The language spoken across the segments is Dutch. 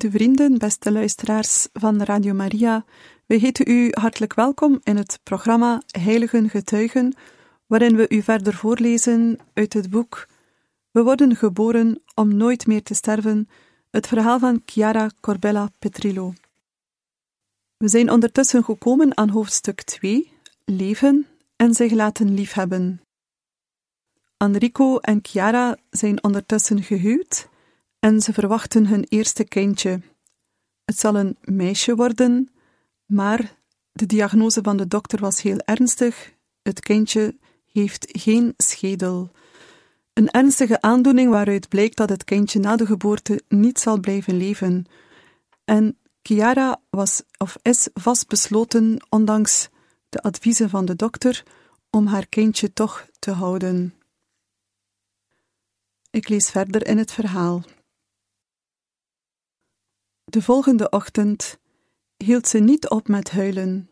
Goede vrienden, beste luisteraars van Radio Maria, we heten u hartelijk welkom in het programma Heiligen Getuigen, waarin we u verder voorlezen uit het boek We worden geboren om nooit meer te sterven, het verhaal van Chiara Corbella Petrillo. We zijn ondertussen gekomen aan hoofdstuk 2, Leven en zich laten liefhebben. Enrico en Chiara zijn ondertussen gehuwd en ze verwachten hun eerste kindje. Het zal een meisje worden, maar de diagnose van de dokter was heel ernstig. Het kindje heeft geen schedel. Een ernstige aandoening waaruit blijkt dat het kindje na de geboorte niet zal blijven leven. En Chiara was of is vastbesloten, ondanks de adviezen van de dokter, om haar kindje toch te houden. Ik lees verder in het verhaal. De volgende ochtend hield ze niet op met huilen.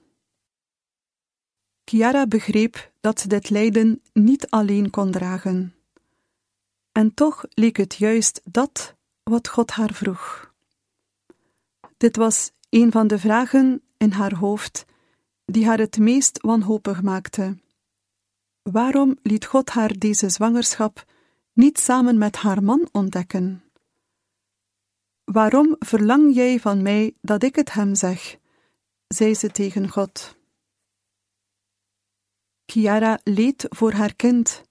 Chiara begreep dat ze dit lijden niet alleen kon dragen. En toch leek het juist dat wat God haar vroeg. Dit was een van de vragen in haar hoofd die haar het meest wanhopig maakte. Waarom liet God haar deze zwangerschap niet samen met haar man ontdekken? Waarom verlang jij van mij dat ik het hem zeg? zei ze tegen God. Chiara leed voor haar kind,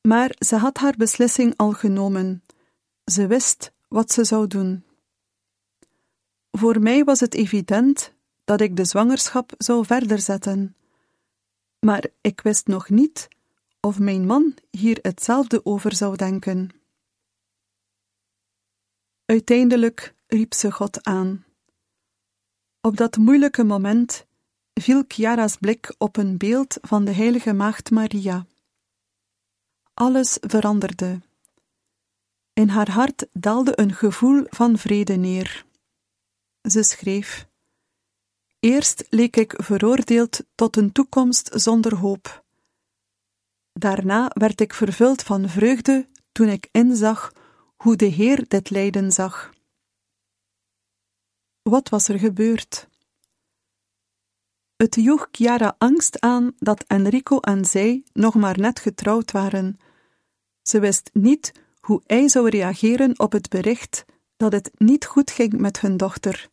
maar ze had haar beslissing al genomen. Ze wist wat ze zou doen. Voor mij was het evident dat ik de zwangerschap zou verder zetten, maar ik wist nog niet of mijn man hier hetzelfde over zou denken. Uiteindelijk riep ze God aan. Op dat moeilijke moment viel Chiara's blik op een beeld van de heilige maagd Maria. Alles veranderde. In haar hart daalde een gevoel van vrede neer. Ze schreef: Eerst leek ik veroordeeld tot een toekomst zonder hoop. Daarna werd ik vervuld van vreugde toen ik inzag hoe de Heer dit lijden zag. Wat was er gebeurd? Het joeg Chiara angst aan dat Enrico en zij nog maar net getrouwd waren. Ze wist niet hoe hij zou reageren op het bericht dat het niet goed ging met hun dochter,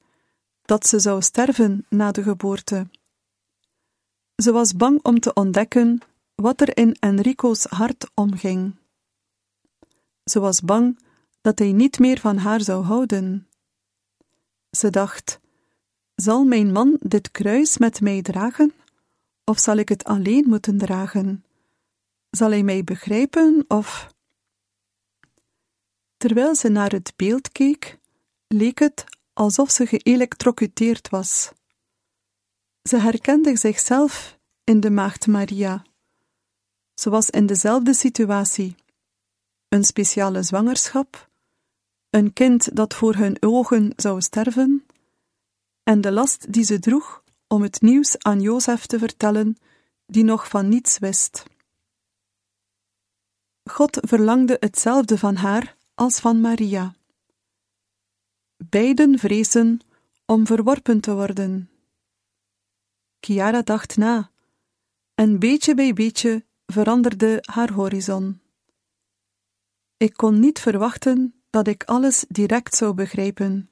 dat ze zou sterven na de geboorte. Ze was bang om te ontdekken wat er in Enrico's hart omging. Ze was bang dat hij niet meer van haar zou houden. Ze dacht: Zal mijn man dit kruis met mij dragen, of zal ik het alleen moeten dragen? Zal hij mij begrijpen of. Terwijl ze naar het beeld keek, leek het alsof ze geëlektrocuteerd was. Ze herkende zichzelf in de Maagd Maria. Ze was in dezelfde situatie. Een speciale zwangerschap, een kind dat voor hun ogen zou sterven, en de last die ze droeg om het nieuws aan Jozef te vertellen, die nog van niets wist. God verlangde hetzelfde van haar als van Maria. Beiden vrezen om verworpen te worden. Chiara dacht na, en beetje bij beetje veranderde haar horizon. Ik kon niet verwachten dat ik alles direct zou begrijpen.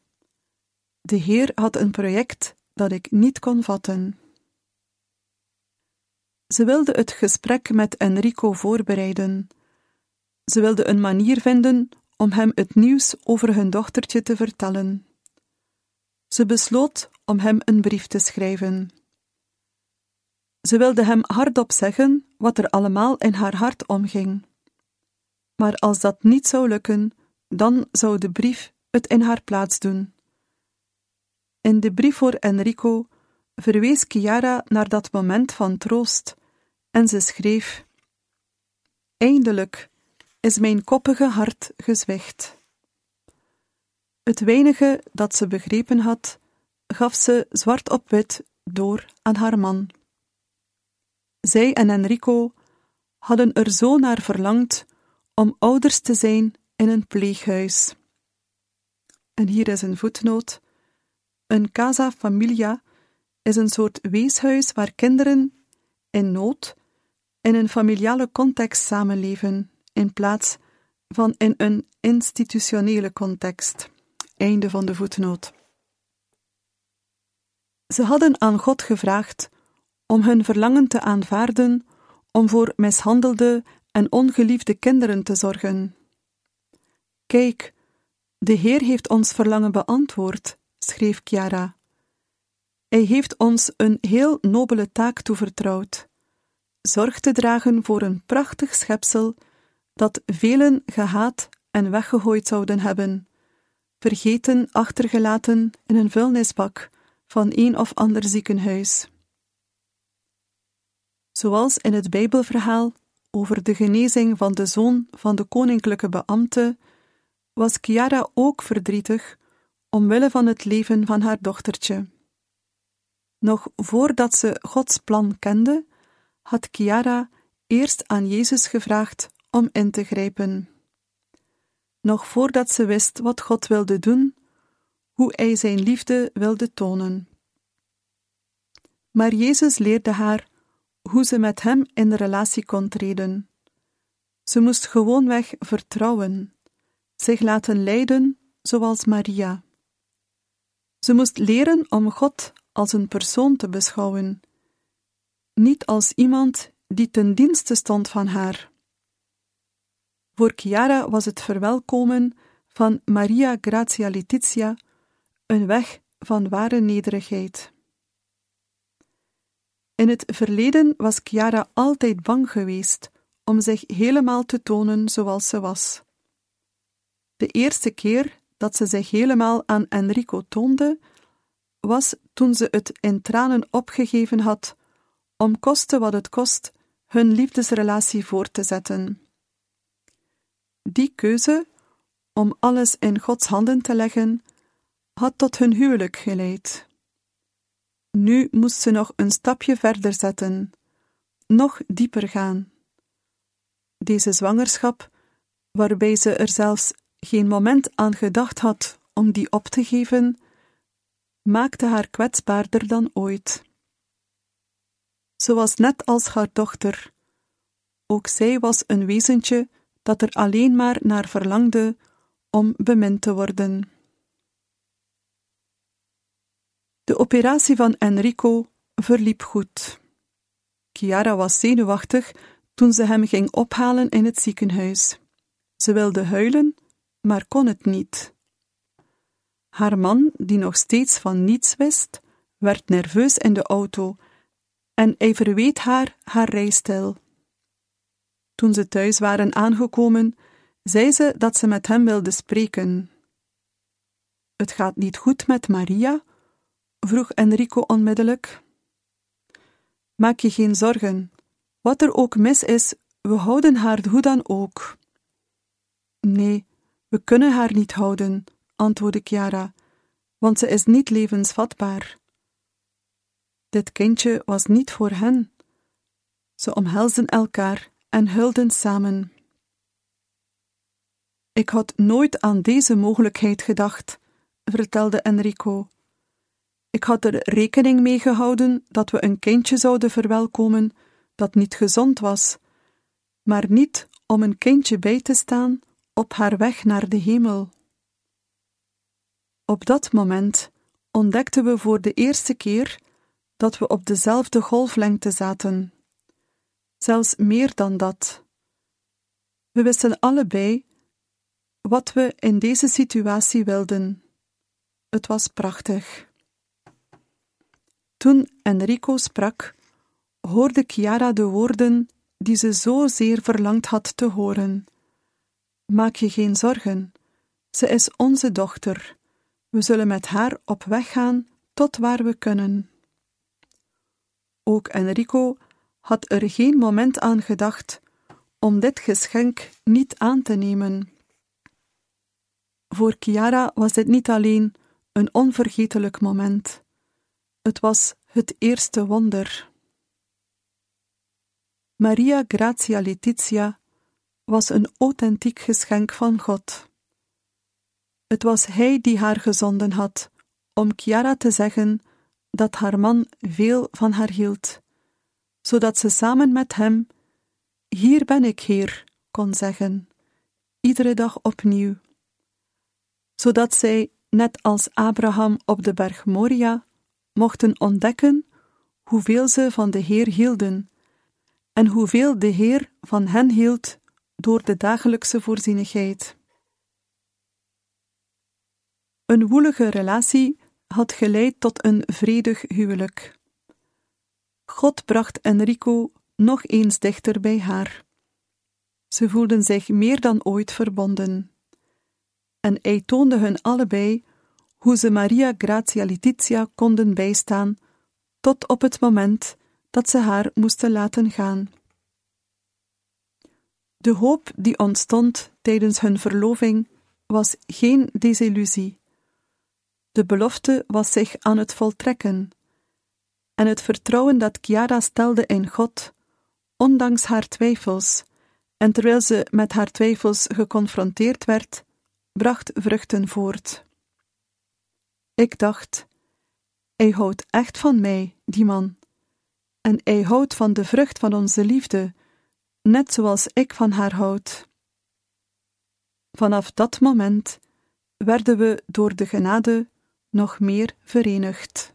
De Heer had een project dat ik niet kon vatten. Ze wilde het gesprek met Enrico voorbereiden. Ze wilde een manier vinden om hem het nieuws over hun dochtertje te vertellen. Ze besloot om hem een brief te schrijven. Ze wilde hem hardop zeggen wat er allemaal in haar hart omging. Maar als dat niet zou lukken, dan zou de brief het in haar plaats doen. In de brief voor Enrico verwees Chiara naar dat moment van troost en ze schreef: Eindelijk is mijn koppige hart gezwicht. Het weinige dat ze begrepen had, gaf ze zwart op wit door aan haar man. Zij en Enrico hadden er zo naar verlangd om ouders te zijn in een pleeghuis. En hier is een voetnoot. Een casa familia is een soort weeshuis waar kinderen in nood in een familiale context samenleven, in plaats van in een institutionele context. Einde van de voetnoot. Ze hadden aan God gevraagd om hun verlangen te aanvaarden om voor mishandelde en ongeliefde kinderen te zorgen. Kijk, de Heer heeft ons verlangen beantwoord, schreef Chiara. Hij heeft ons een heel nobele taak toevertrouwd: zorg te dragen voor een prachtig schepsel dat velen gehaat en weggegooid zouden hebben, vergeten achtergelaten in een vuilnisbak van een of ander ziekenhuis. Zoals in het Bijbelverhaal over de genezing van de zoon van de koninklijke beambte, was Chiara ook verdrietig omwille van het leven van haar dochtertje. Nog voordat ze Gods plan kende, had Chiara eerst aan Jezus gevraagd om in te grijpen. Nog voordat ze wist wat God wilde doen, hoe hij zijn liefde wilde tonen. Maar Jezus leerde haar hoe ze met hem in de relatie kon treden. Ze moest gewoonweg vertrouwen, zich laten leiden zoals Maria. Ze moest leren om God als een persoon te beschouwen, niet als iemand die ten dienste stond van haar. Voor Chiara was het verwelkomen van Maria Grazia Letizia een weg van ware nederigheid. In het verleden was Chiara altijd bang geweest om zich helemaal te tonen zoals ze was. De eerste keer dat ze zich helemaal aan Enrico toonde, was toen ze het in tranen opgegeven had om koste wat het kost hun liefdesrelatie voor te zetten. Die keuze om alles in Gods handen te leggen, had tot hun huwelijk geleid. Nu moest ze nog een stapje verder zetten, nog dieper gaan. Deze zwangerschap, waarbij ze er zelfs geen moment aan gedacht had om die op te geven, maakte haar kwetsbaarder dan ooit. Ze was net als haar dochter. Ook zij was een wezentje dat er alleen maar naar verlangde om bemind te worden. De operatie van Enrico verliep goed. Chiara was zenuwachtig toen ze hem ging ophalen in het ziekenhuis. Ze wilde huilen, maar kon het niet. Haar man, die nog steeds van niets wist, werd nerveus in de auto en hij verweet haar haar rijstijl. Toen ze thuis waren aangekomen, zei ze dat ze met hem wilde spreken. Het gaat niet goed met Maria? vroeg Enrico onmiddellijk. Maak je geen zorgen. Wat er ook mis is, we houden haar hoe dan ook. Nee, we kunnen haar niet houden, antwoordde Chiara, want ze is niet levensvatbaar. Dit kindje was niet voor hen. Ze omhelsden elkaar en huilden samen. Ik had nooit aan deze mogelijkheid gedacht, vertelde Enrico. Ik had er rekening mee gehouden dat we een kindje zouden verwelkomen dat niet gezond was, maar niet om een kindje bij te staan op haar weg naar de hemel. Op dat moment ontdekten we voor de eerste keer dat we op dezelfde golflengte zaten. Zelfs meer dan dat. We wisten allebei wat we in deze situatie wilden. Het was prachtig. Toen Enrico sprak hoorde Chiara de woorden die ze zo zeer verlangd had te horen. Maak je geen zorgen, ze is onze dochter. We zullen met haar op weg gaan tot waar we kunnen. Ook Enrico had er geen moment aan gedacht om dit geschenk niet aan te nemen. Voor Chiara was dit niet alleen een onvergetelijk moment, het was het eerste wonder. Maria Grazia Letizia was een authentiek geschenk van God. Het was Hij die haar gezonden had om Chiara te zeggen dat haar man veel van haar hield, zodat ze samen met hem Hier ben ik, Heer, kon zeggen, iedere dag opnieuw, zodat zij, net als Abraham op de berg Moria, mochten ontdekken hoeveel ze van de Heer hielden en hoeveel de Heer van hen hield door de dagelijkse voorzienigheid. Een woelige relatie had geleid tot een vredig huwelijk. God bracht Enrico nog eens dichter bij haar. Ze voelden zich meer dan ooit verbonden. En hij toonde hun allebei hoe ze Maria Grazia Letizia konden bijstaan tot op het moment dat ze haar moesten laten gaan. De hoop die ontstond tijdens hun verloving was geen desillusie. De belofte was zich aan het voltrekken, en het vertrouwen dat Chiara stelde in God, ondanks haar twijfels, en terwijl ze met haar twijfels geconfronteerd werd, bracht vruchten voort. Ik dacht, hij houdt echt van mij, die man, en hij houdt van de vrucht van onze liefde, net zoals ik van haar houd. Vanaf dat moment werden we door de genade nog meer verenigd.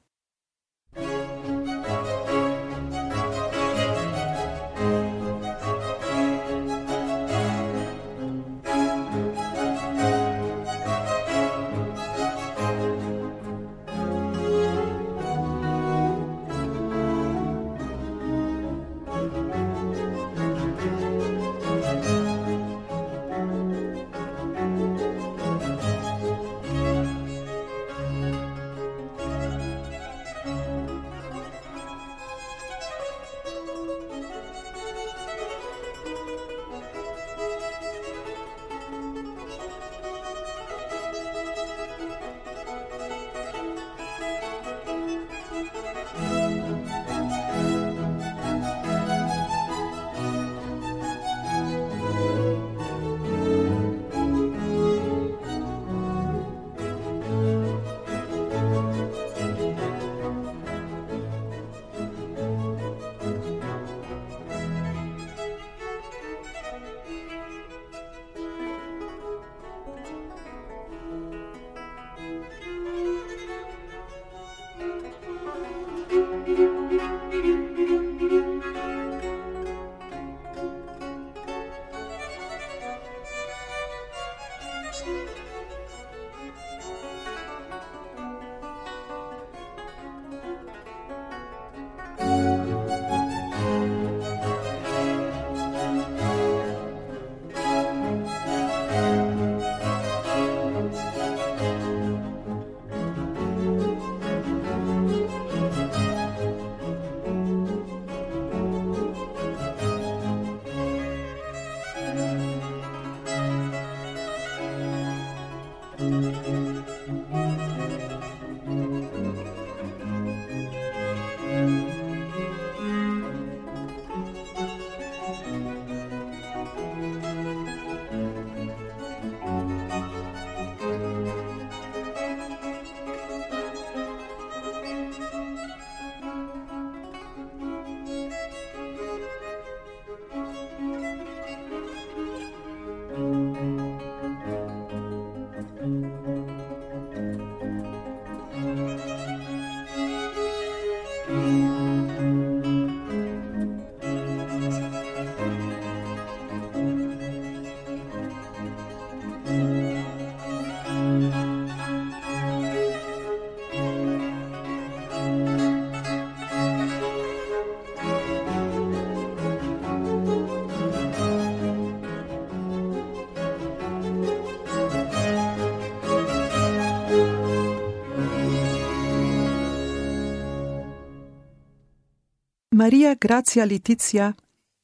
Maria Grazia Letizia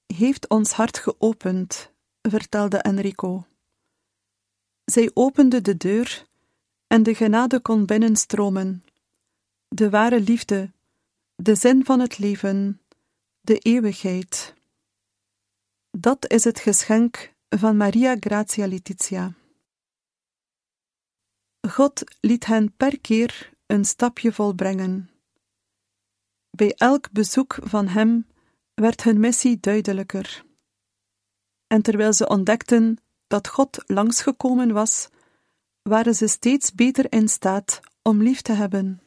heeft ons hart geopend, vertelde Enrico. Zij opende de deur en de genade kon binnenstromen. De ware liefde, de zin van het leven, de eeuwigheid. Dat is het geschenk van Maria Grazia Letizia. God liet hen per keer een stapje volbrengen. Bij elk bezoek van hem werd hun missie duidelijker. En terwijl ze ontdekten dat God langsgekomen was, waren ze steeds beter in staat om lief te hebben.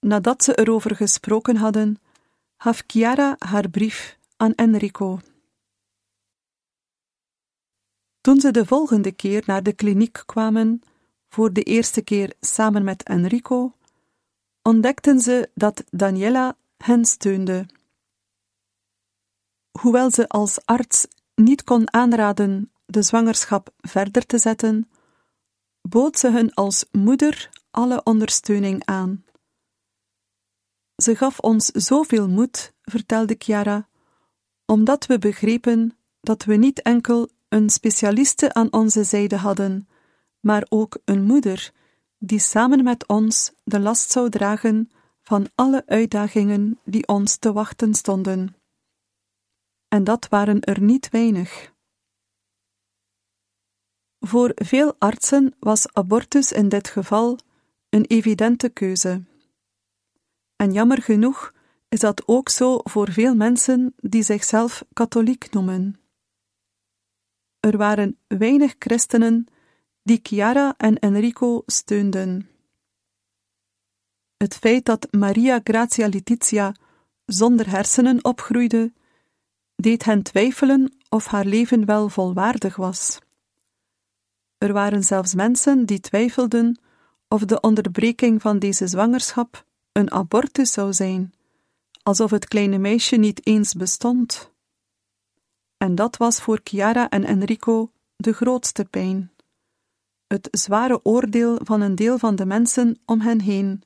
Nadat ze erover gesproken hadden, gaf Chiara haar brief aan Enrico. Toen ze de volgende keer naar de kliniek kwamen, voor de eerste keer samen met Enrico, ontdekten ze dat Daniela hen steunde. Hoewel ze als arts niet kon aanraden de zwangerschap verder te zetten, bood ze hun als moeder alle ondersteuning aan. Ze gaf ons zoveel moed, vertelde Chiara, omdat we begrepen dat we niet enkel een specialiste aan onze zijde hadden, maar ook een moeder die samen met ons de last zou dragen van alle uitdagingen die ons te wachten stonden. En dat waren er niet weinig. Voor veel artsen was abortus in dit geval een evidente keuze. En jammer genoeg is dat ook zo voor veel mensen die zichzelf katholiek noemen. Er waren weinig christenen die Chiara en Enrico steunden. Het feit dat Maria Grazia Letizia zonder hersenen opgroeide, deed hen twijfelen of haar leven wel volwaardig was. Er waren zelfs mensen die twijfelden of de onderbreking van deze zwangerschap een abortus zou zijn, alsof het kleine meisje niet eens bestond. En dat was voor Chiara en Enrico de grootste pijn. Het zware oordeel van een deel van de mensen om hen heen.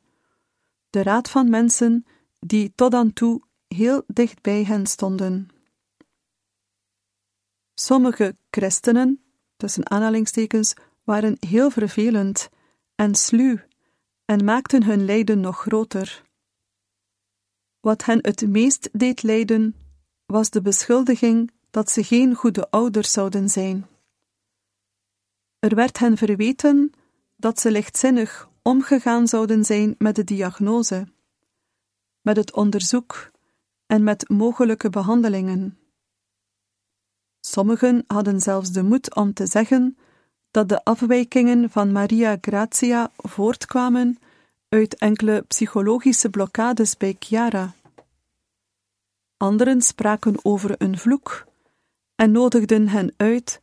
De raad van mensen die tot dan toe heel dicht bij hen stonden. Sommige christenen, tussen aanhalingstekens, waren heel vervelend en sluw en maakten hun lijden nog groter. Wat hen het meest deed lijden, was de beschuldiging dat ze geen goede ouders zouden zijn. Er werd hen verweten dat ze lichtzinnig omgegaan zouden zijn met de diagnose, met het onderzoek en met mogelijke behandelingen. Sommigen hadden zelfs de moed om te zeggen dat de afwijkingen van Maria Grazia voortkwamen uit enkele psychologische blokkades bij Chiara. Anderen spraken over een vloek en nodigden hen uit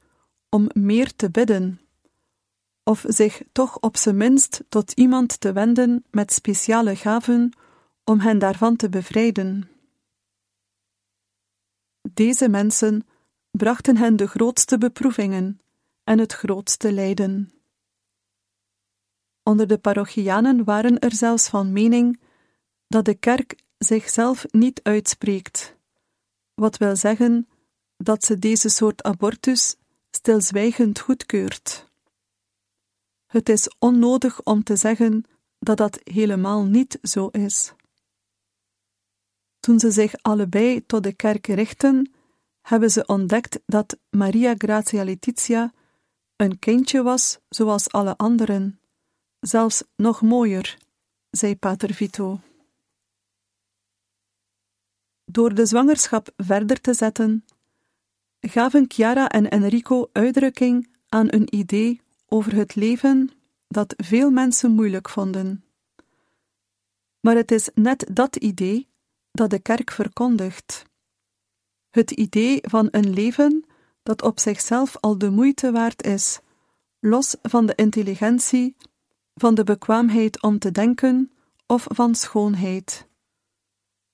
om meer te bidden, of zich toch op zijn minst tot iemand te wenden met speciale gaven om hen daarvan te bevrijden. Deze mensen brachten hen de grootste beproevingen en het grootste lijden. Onder de parochianen waren er zelfs van mening dat de kerk zichzelf niet uitspreekt, wat wil zeggen dat ze deze soort abortus stilzwijgend goedkeurt. Het is onnodig om te zeggen dat dat helemaal niet zo is. Toen ze zich allebei tot de kerk richten, hebben ze ontdekt dat Maria Grazia Letizia een kindje was zoals alle anderen, zelfs nog mooier, zei Pater Vito. Door de zwangerschap verder te zetten, gaven Chiara en Enrico uitdrukking aan een idee over het leven dat veel mensen moeilijk vonden. Maar het is net dat idee dat de kerk verkondigt. Het idee van een leven dat op zichzelf al de moeite waard is, los van de intelligentie, van de bekwaamheid om te denken of van schoonheid.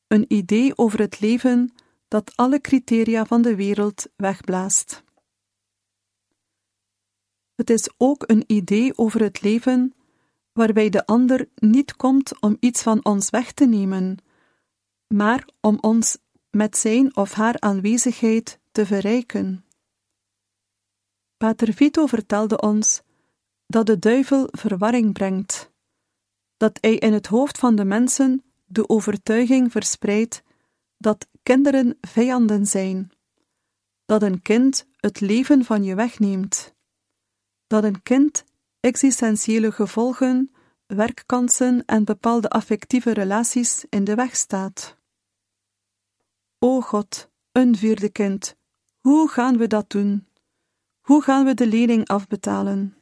Een idee over het leven dat alle criteria van de wereld wegblaast. Het is ook een idee over het leven waarbij de ander niet komt om iets van ons weg te nemen, maar om ons met zijn of haar aanwezigheid te verrijken. Pater Vito vertelde ons dat de duivel verwarring brengt, dat hij in het hoofd van de mensen de overtuiging verspreidt dat kinderen vijanden zijn, dat een kind het leven van je wegneemt, dat een kind existentiële gevolgen, werkkansen en bepaalde affectieve relaties in de weg staat. O God, een vierde kind, hoe gaan we dat doen? Hoe gaan we de lening afbetalen?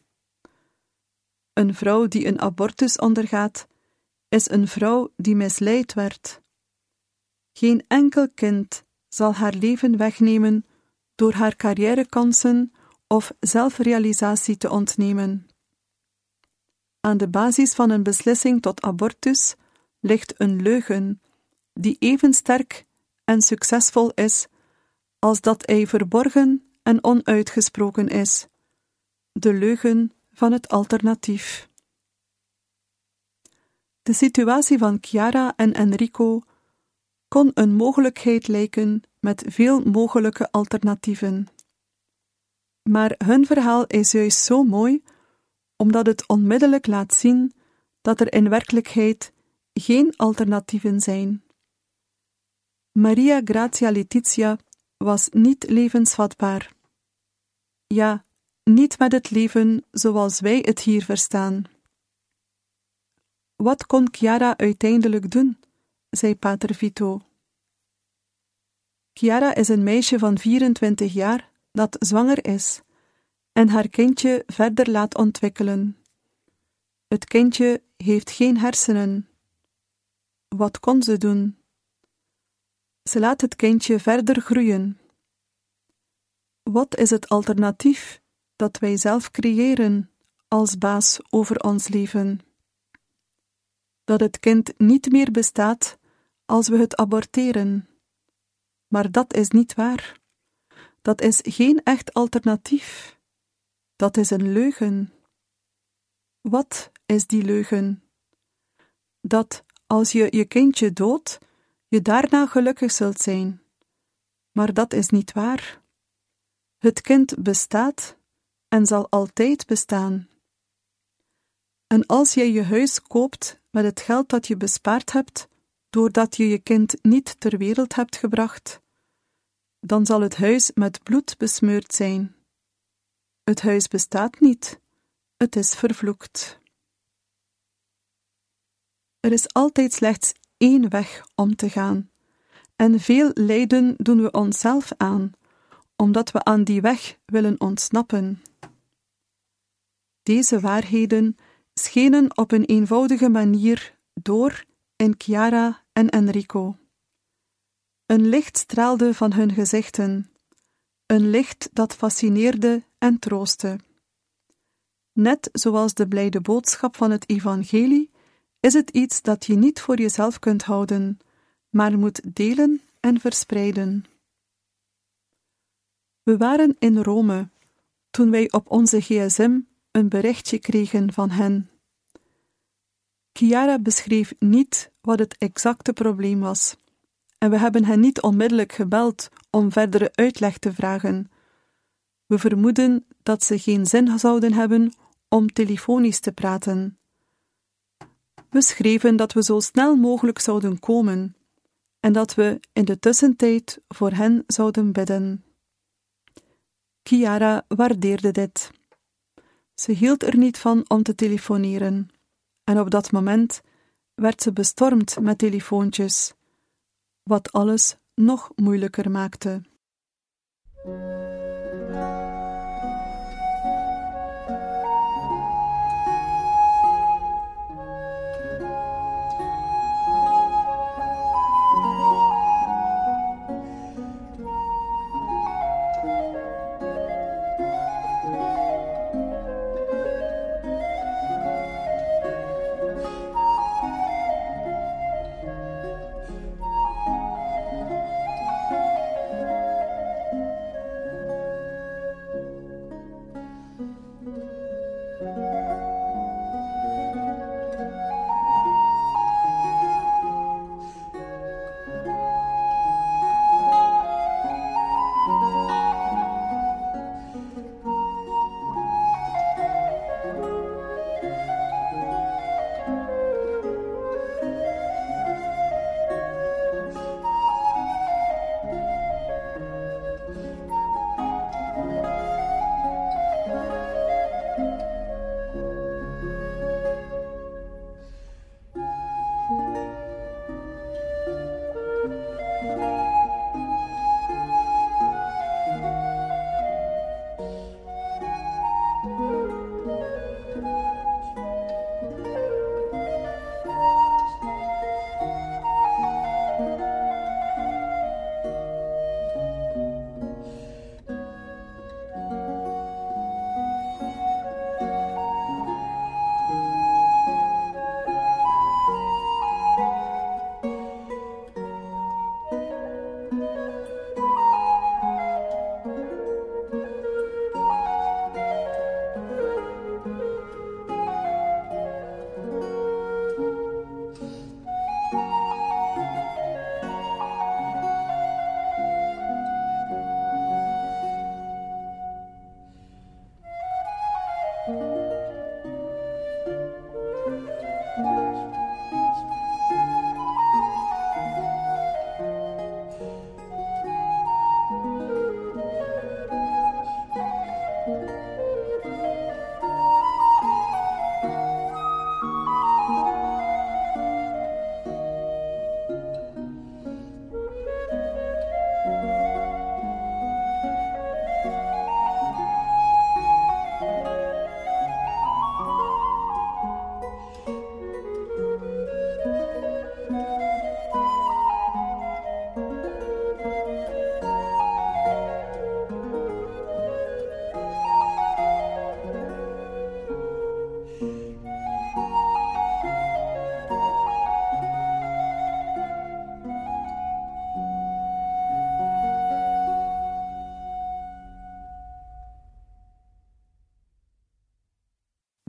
Een vrouw die een abortus ondergaat, is een vrouw die misleid werd. Geen enkel kind zal haar leven wegnemen door haar carrièrekansen of zelfrealisatie te ontnemen. Aan de basis van een beslissing tot abortus ligt een leugen, die even sterk en succesvol is als dat hij verborgen en onuitgesproken is: de leugen van het alternatief. De situatie van Chiara en Enrico kon een mogelijkheid lijken met veel mogelijke alternatieven. Maar hun verhaal is juist zo mooi omdat het onmiddellijk laat zien dat er in werkelijkheid geen alternatieven zijn. Maria Grazia Letizia was niet levensvatbaar. Ja, niet met het leven zoals wij het hier verstaan. Wat kon Chiara uiteindelijk doen? zei Pater Vito. Chiara is een meisje van 24 jaar dat zwanger is en haar kindje verder laat ontwikkelen. Het kindje heeft geen hersenen. Wat kon ze doen? Ze laat het kindje verder groeien. Wat is het alternatief dat wij zelf creëren als baas over ons leven? Dat het kind niet meer bestaat als we het aborteren. Maar dat is niet waar. Dat is geen echt alternatief. Dat is een leugen. Wat is die leugen? Dat als je je kindje doodt, je daarna gelukkig zult zijn. Maar dat is niet waar. Het kind bestaat en zal altijd bestaan. En als jij je huis koopt met het geld dat je bespaard hebt, doordat je je kind niet ter wereld hebt gebracht, dan zal het huis met bloed besmeurd zijn. Het huis bestaat niet, het is vervloekt. Er is altijd slechts één weg om te gaan, en veel lijden doen we onszelf aan, omdat we aan die weg willen ontsnappen. Deze waarheden schenen op een eenvoudige manier door in Chiara en Enrico. Een licht straalde van hun gezichten, een licht dat fascineerde en troostte. Net zoals de blijde boodschap van het Evangelie is het iets dat je niet voor jezelf kunt houden, maar moet delen en verspreiden. We waren in Rome toen wij op onze gsm een berichtje kregen van hen. Chiara beschreef niet wat het exacte probleem was, en we hebben hen niet onmiddellijk gebeld om verdere uitleg te vragen. We vermoeden dat ze geen zin zouden hebben om telefonisch te praten. We schreven dat we zo snel mogelijk zouden komen en dat we in de tussentijd voor hen zouden bidden. Chiara waardeerde dit. Ze hield er niet van om te telefoneren, en op dat moment werd ze bestormd met telefoontjes, wat alles nog moeilijker maakte.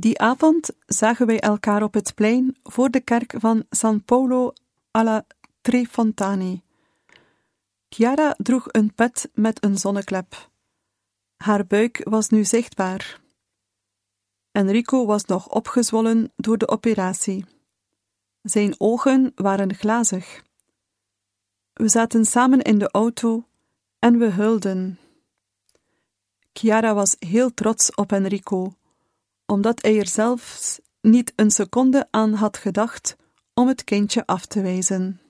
Die avond zagen wij elkaar op het plein voor de kerk van San Paolo alla Tre Fontane. Chiara droeg een pet met een zonneklep. Haar buik was nu zichtbaar. Enrico was nog opgezwollen door de operatie. Zijn ogen waren glazig. We zaten samen in de auto en we huilden. Chiara was heel trots op Enrico, omdat hij er zelfs niet een seconde aan had gedacht om het kindje af te wijzen.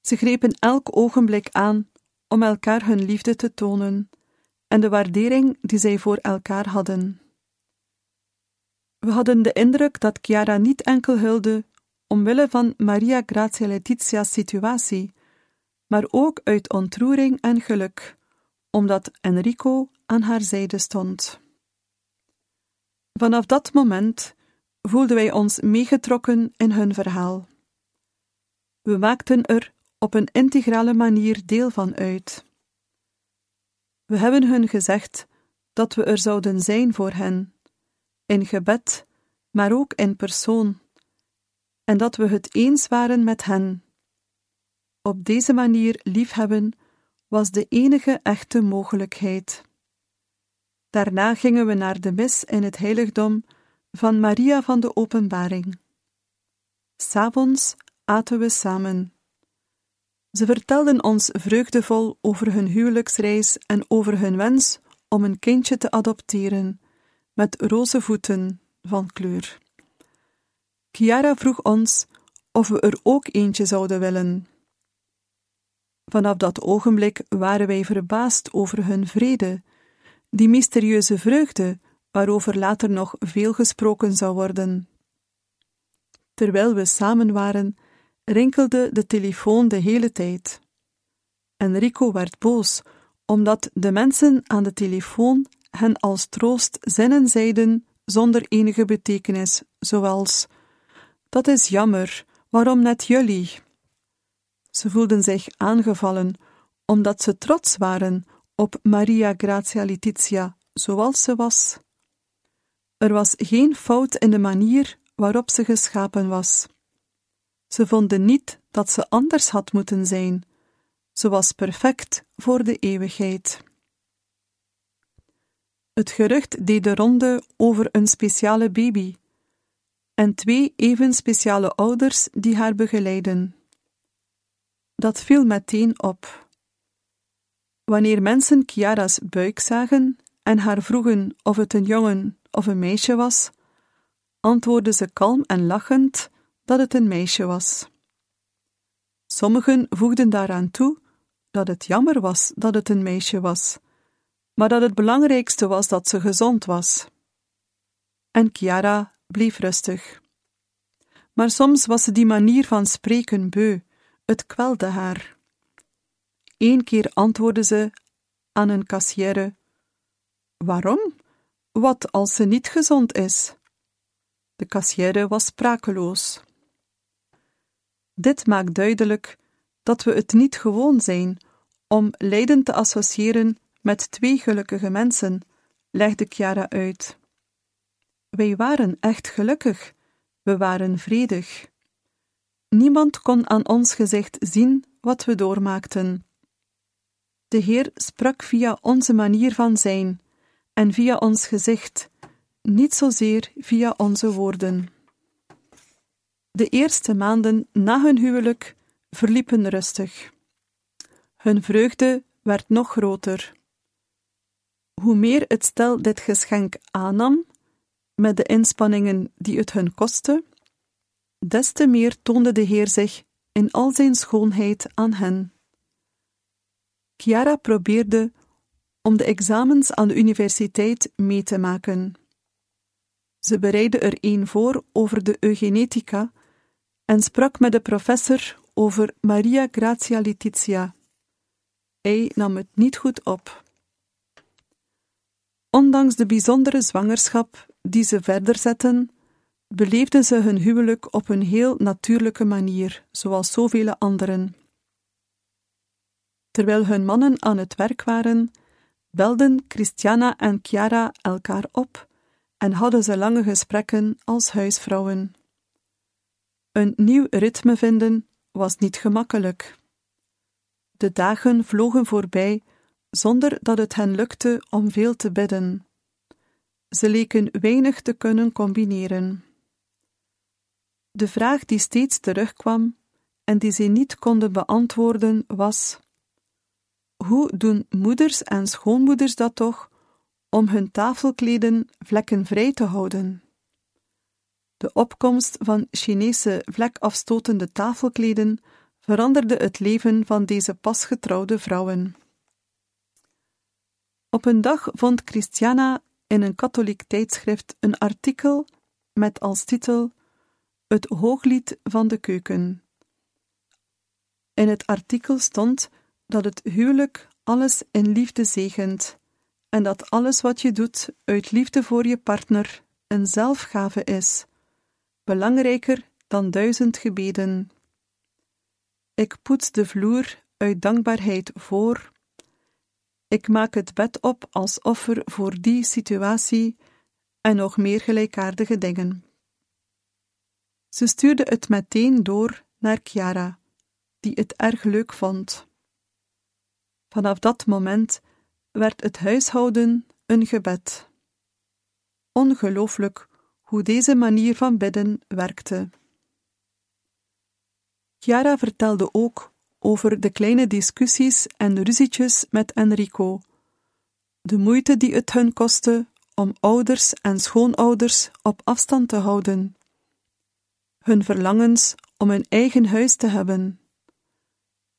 Ze grepen elk ogenblik aan om elkaar hun liefde te tonen en de waardering die zij voor elkaar hadden. We hadden de indruk dat Chiara niet enkel huilde omwille van Maria Grazia Letitia's situatie, maar ook uit ontroering en geluk, omdat Enrico aan haar zijde stond. Vanaf dat moment voelden wij ons meegetrokken in hun verhaal. We maakten er op een integrale manier deel van uit. We hebben hun gezegd dat we er zouden zijn voor hen, in gebed, maar ook in persoon, en dat we het eens waren met hen. Op deze manier liefhebben was de enige echte mogelijkheid. Daarna gingen we naar de mis in het heiligdom van Maria van de Openbaring. S'avonds aten we samen. Ze vertelden ons vreugdevol over hun huwelijksreis en over hun wens om een kindje te adopteren, met roze voeten van kleur. Chiara vroeg ons of we er ook eentje zouden willen. Vanaf dat ogenblik waren wij verbaasd over hun vrede, die mysterieuze vreugde waarover later nog veel gesproken zou worden. Terwijl we samen waren, rinkelde de telefoon de hele tijd. Enrico werd boos, omdat de mensen aan de telefoon hen als troost zinnen zeiden zonder enige betekenis, zoals: Dat is jammer, waarom net jullie? Ze voelden zich aangevallen, omdat ze trots waren op Maria Grazia Letizia, zoals ze was. Er was geen fout in de manier waarop ze geschapen was. Ze vonden niet dat ze anders had moeten zijn. Ze was perfect voor de eeuwigheid. Het gerucht deed de ronde over een speciale baby en twee even speciale ouders die haar begeleiden. Dat viel meteen op. Wanneer mensen Chiara's buik zagen en haar vroegen of het een jongen of een meisje was, antwoordde ze kalm en lachend dat het een meisje was. Sommigen voegden daaraan toe dat het jammer was dat het een meisje was, maar dat het belangrijkste was dat ze gezond was. En Chiara bleef rustig. Maar soms was ze die manier van spreken beu, het kwelde haar. Eén keer antwoordde ze aan een kassière: Waarom? Wat als ze niet gezond is? De kassière was sprakeloos. Dit maakt duidelijk dat we het niet gewoon zijn om lijden te associëren met twee gelukkige mensen, legde Chiara uit. Wij waren echt gelukkig, we waren vredig. Niemand kon aan ons gezicht zien wat we doormaakten. De Heer sprak via onze manier van zijn en via ons gezicht, niet zozeer via onze woorden. De eerste maanden na hun huwelijk verliepen rustig. Hun vreugde werd nog groter. Hoe meer het stel dit geschenk aannam, met de inspanningen die het hun kostte, des te meer toonde de Heer zich in al zijn schoonheid aan hen. Chiara probeerde om de examens aan de universiteit mee te maken. Ze bereidde er een voor over de eugenetica en sprak met de professor over Maria Grazia Letizia. Hij nam het niet goed op. Ondanks de bijzondere zwangerschap die ze verder zetten, beleefden ze hun huwelijk op een heel natuurlijke manier, zoals zoveel anderen. Terwijl hun mannen aan het werk waren, belden Christiana en Chiara elkaar op en hadden ze lange gesprekken als huisvrouwen. Een nieuw ritme vinden was niet gemakkelijk. De dagen vlogen voorbij zonder dat het hen lukte om veel te bidden. Ze leken weinig te kunnen combineren. De vraag die steeds terugkwam en die ze niet konden beantwoorden was: Hoe doen moeders en schoonmoeders dat toch om hun tafelkleden vlekkenvrij te houden? De opkomst van Chinese vlekafstotende tafelkleden veranderde het leven van deze pasgetrouwde vrouwen. Op een dag vond Christiana in een katholiek tijdschrift een artikel met als titel Het hooglied van de keuken. In het artikel stond dat het huwelijk alles in liefde zegent en dat alles wat je doet uit liefde voor je partner een zelfgave is, belangrijker dan duizend gebeden. Ik poets de vloer uit dankbaarheid voor. Ik maak het bed op als offer voor die situatie en nog meer gelijkaardige dingen. Ze stuurde het meteen door naar Chiara, die het erg leuk vond. Vanaf dat moment werd het huishouden een gebed. Ongelooflijk hoe deze manier van bidden werkte. Chiara vertelde ook over de kleine discussies en ruzietjes met Enrico, de moeite die het hun kostte om ouders en schoonouders op afstand te houden, hun verlangens om een eigen huis te hebben,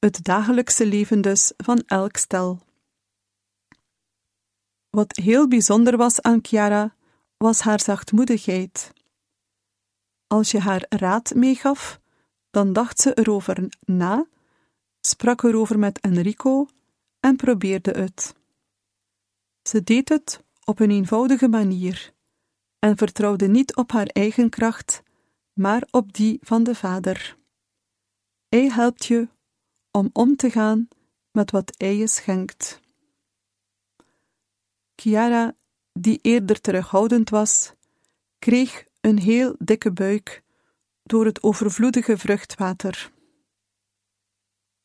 het dagelijkse leven dus van elk stel. Wat heel bijzonder was aan Chiara, was haar zachtmoedigheid. Als je haar raad meegaf, dan dacht ze erover na, sprak erover met Enrico en probeerde het. Ze deed het op een eenvoudige manier en vertrouwde niet op haar eigen kracht, maar op die van de Vader. Hij helpt je om om te gaan met wat hij je schenkt. Chiara, die eerder terughoudend was, kreeg een heel dikke buik door het overvloedige vruchtwater.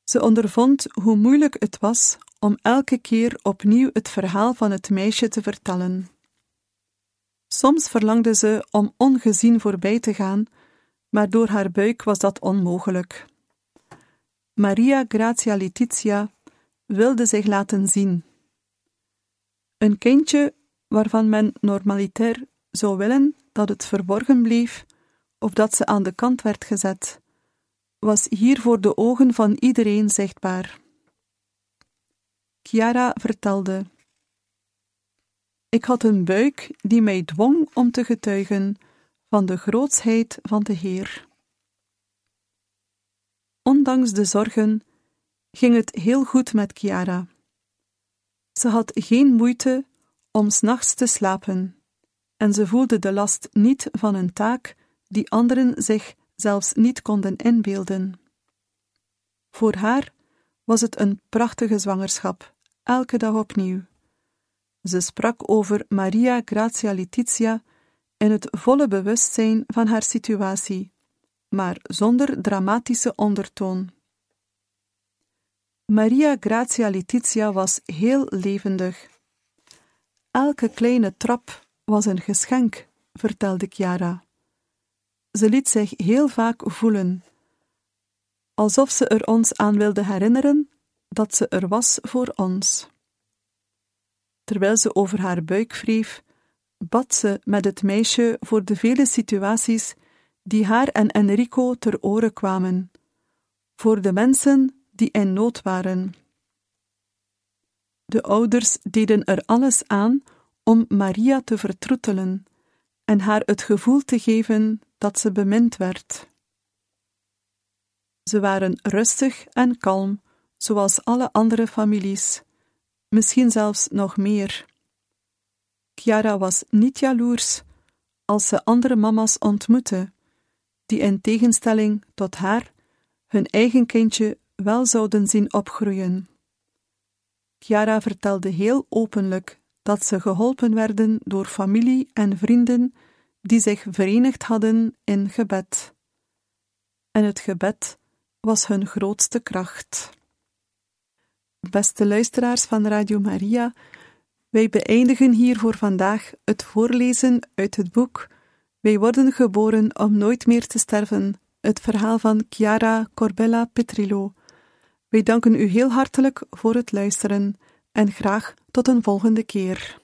Ze ondervond hoe moeilijk het was om elke keer opnieuw het verhaal van het meisje te vertellen. Soms verlangde ze om ongezien voorbij te gaan, maar door haar buik was dat onmogelijk. Maria Grazia Letizia wilde zich laten zien. Een kindje waarvan men normalitair zou willen dat het verborgen bleef of dat ze aan de kant werd gezet, was hier voor de ogen van iedereen zichtbaar. Chiara vertelde: Ik had een buik die mij dwong om te getuigen van de grootsheid van de Heer. Ondanks de zorgen ging het heel goed met Chiara. Ze had geen moeite om s'nachts te slapen, en ze voelde de last niet van een taak die anderen zich zelfs niet konden inbeelden. Voor haar was het een prachtige zwangerschap, elke dag opnieuw. Ze sprak over Maria Grazia Letizia in het volle bewustzijn van haar situatie, maar zonder dramatische ondertoon. Maria Grazia Letizia was heel levendig. Elke kleine trap was een geschenk, vertelde Chiara. Ze liet zich heel vaak voelen, alsof ze er ons aan wilde herinneren dat ze er was voor ons. Terwijl ze over haar buik wreef, bad ze met het meisje voor de vele situaties die haar en Enrico ter oren kwamen, voor de mensen die in nood waren. De ouders deden er alles aan om Maria te vertroetelen en haar het gevoel te geven dat ze bemind werd. Ze waren rustig en kalm, zoals alle andere families, misschien zelfs nog meer. Chiara was niet jaloers als ze andere mama's ontmoette, die in tegenstelling tot haar hun eigen kindje wel zouden zien opgroeien. Chiara vertelde heel openlijk dat ze geholpen werden door familie en vrienden die zich verenigd hadden in gebed. En het gebed was hun grootste kracht. Beste luisteraars van Radio Maria, wij beëindigen hier voor vandaag het voorlezen uit het boek Wij worden geboren om nooit meer te sterven, het verhaal van Chiara Corbella Petrillo. Wij danken u heel hartelijk voor het luisteren en graag tot een volgende keer.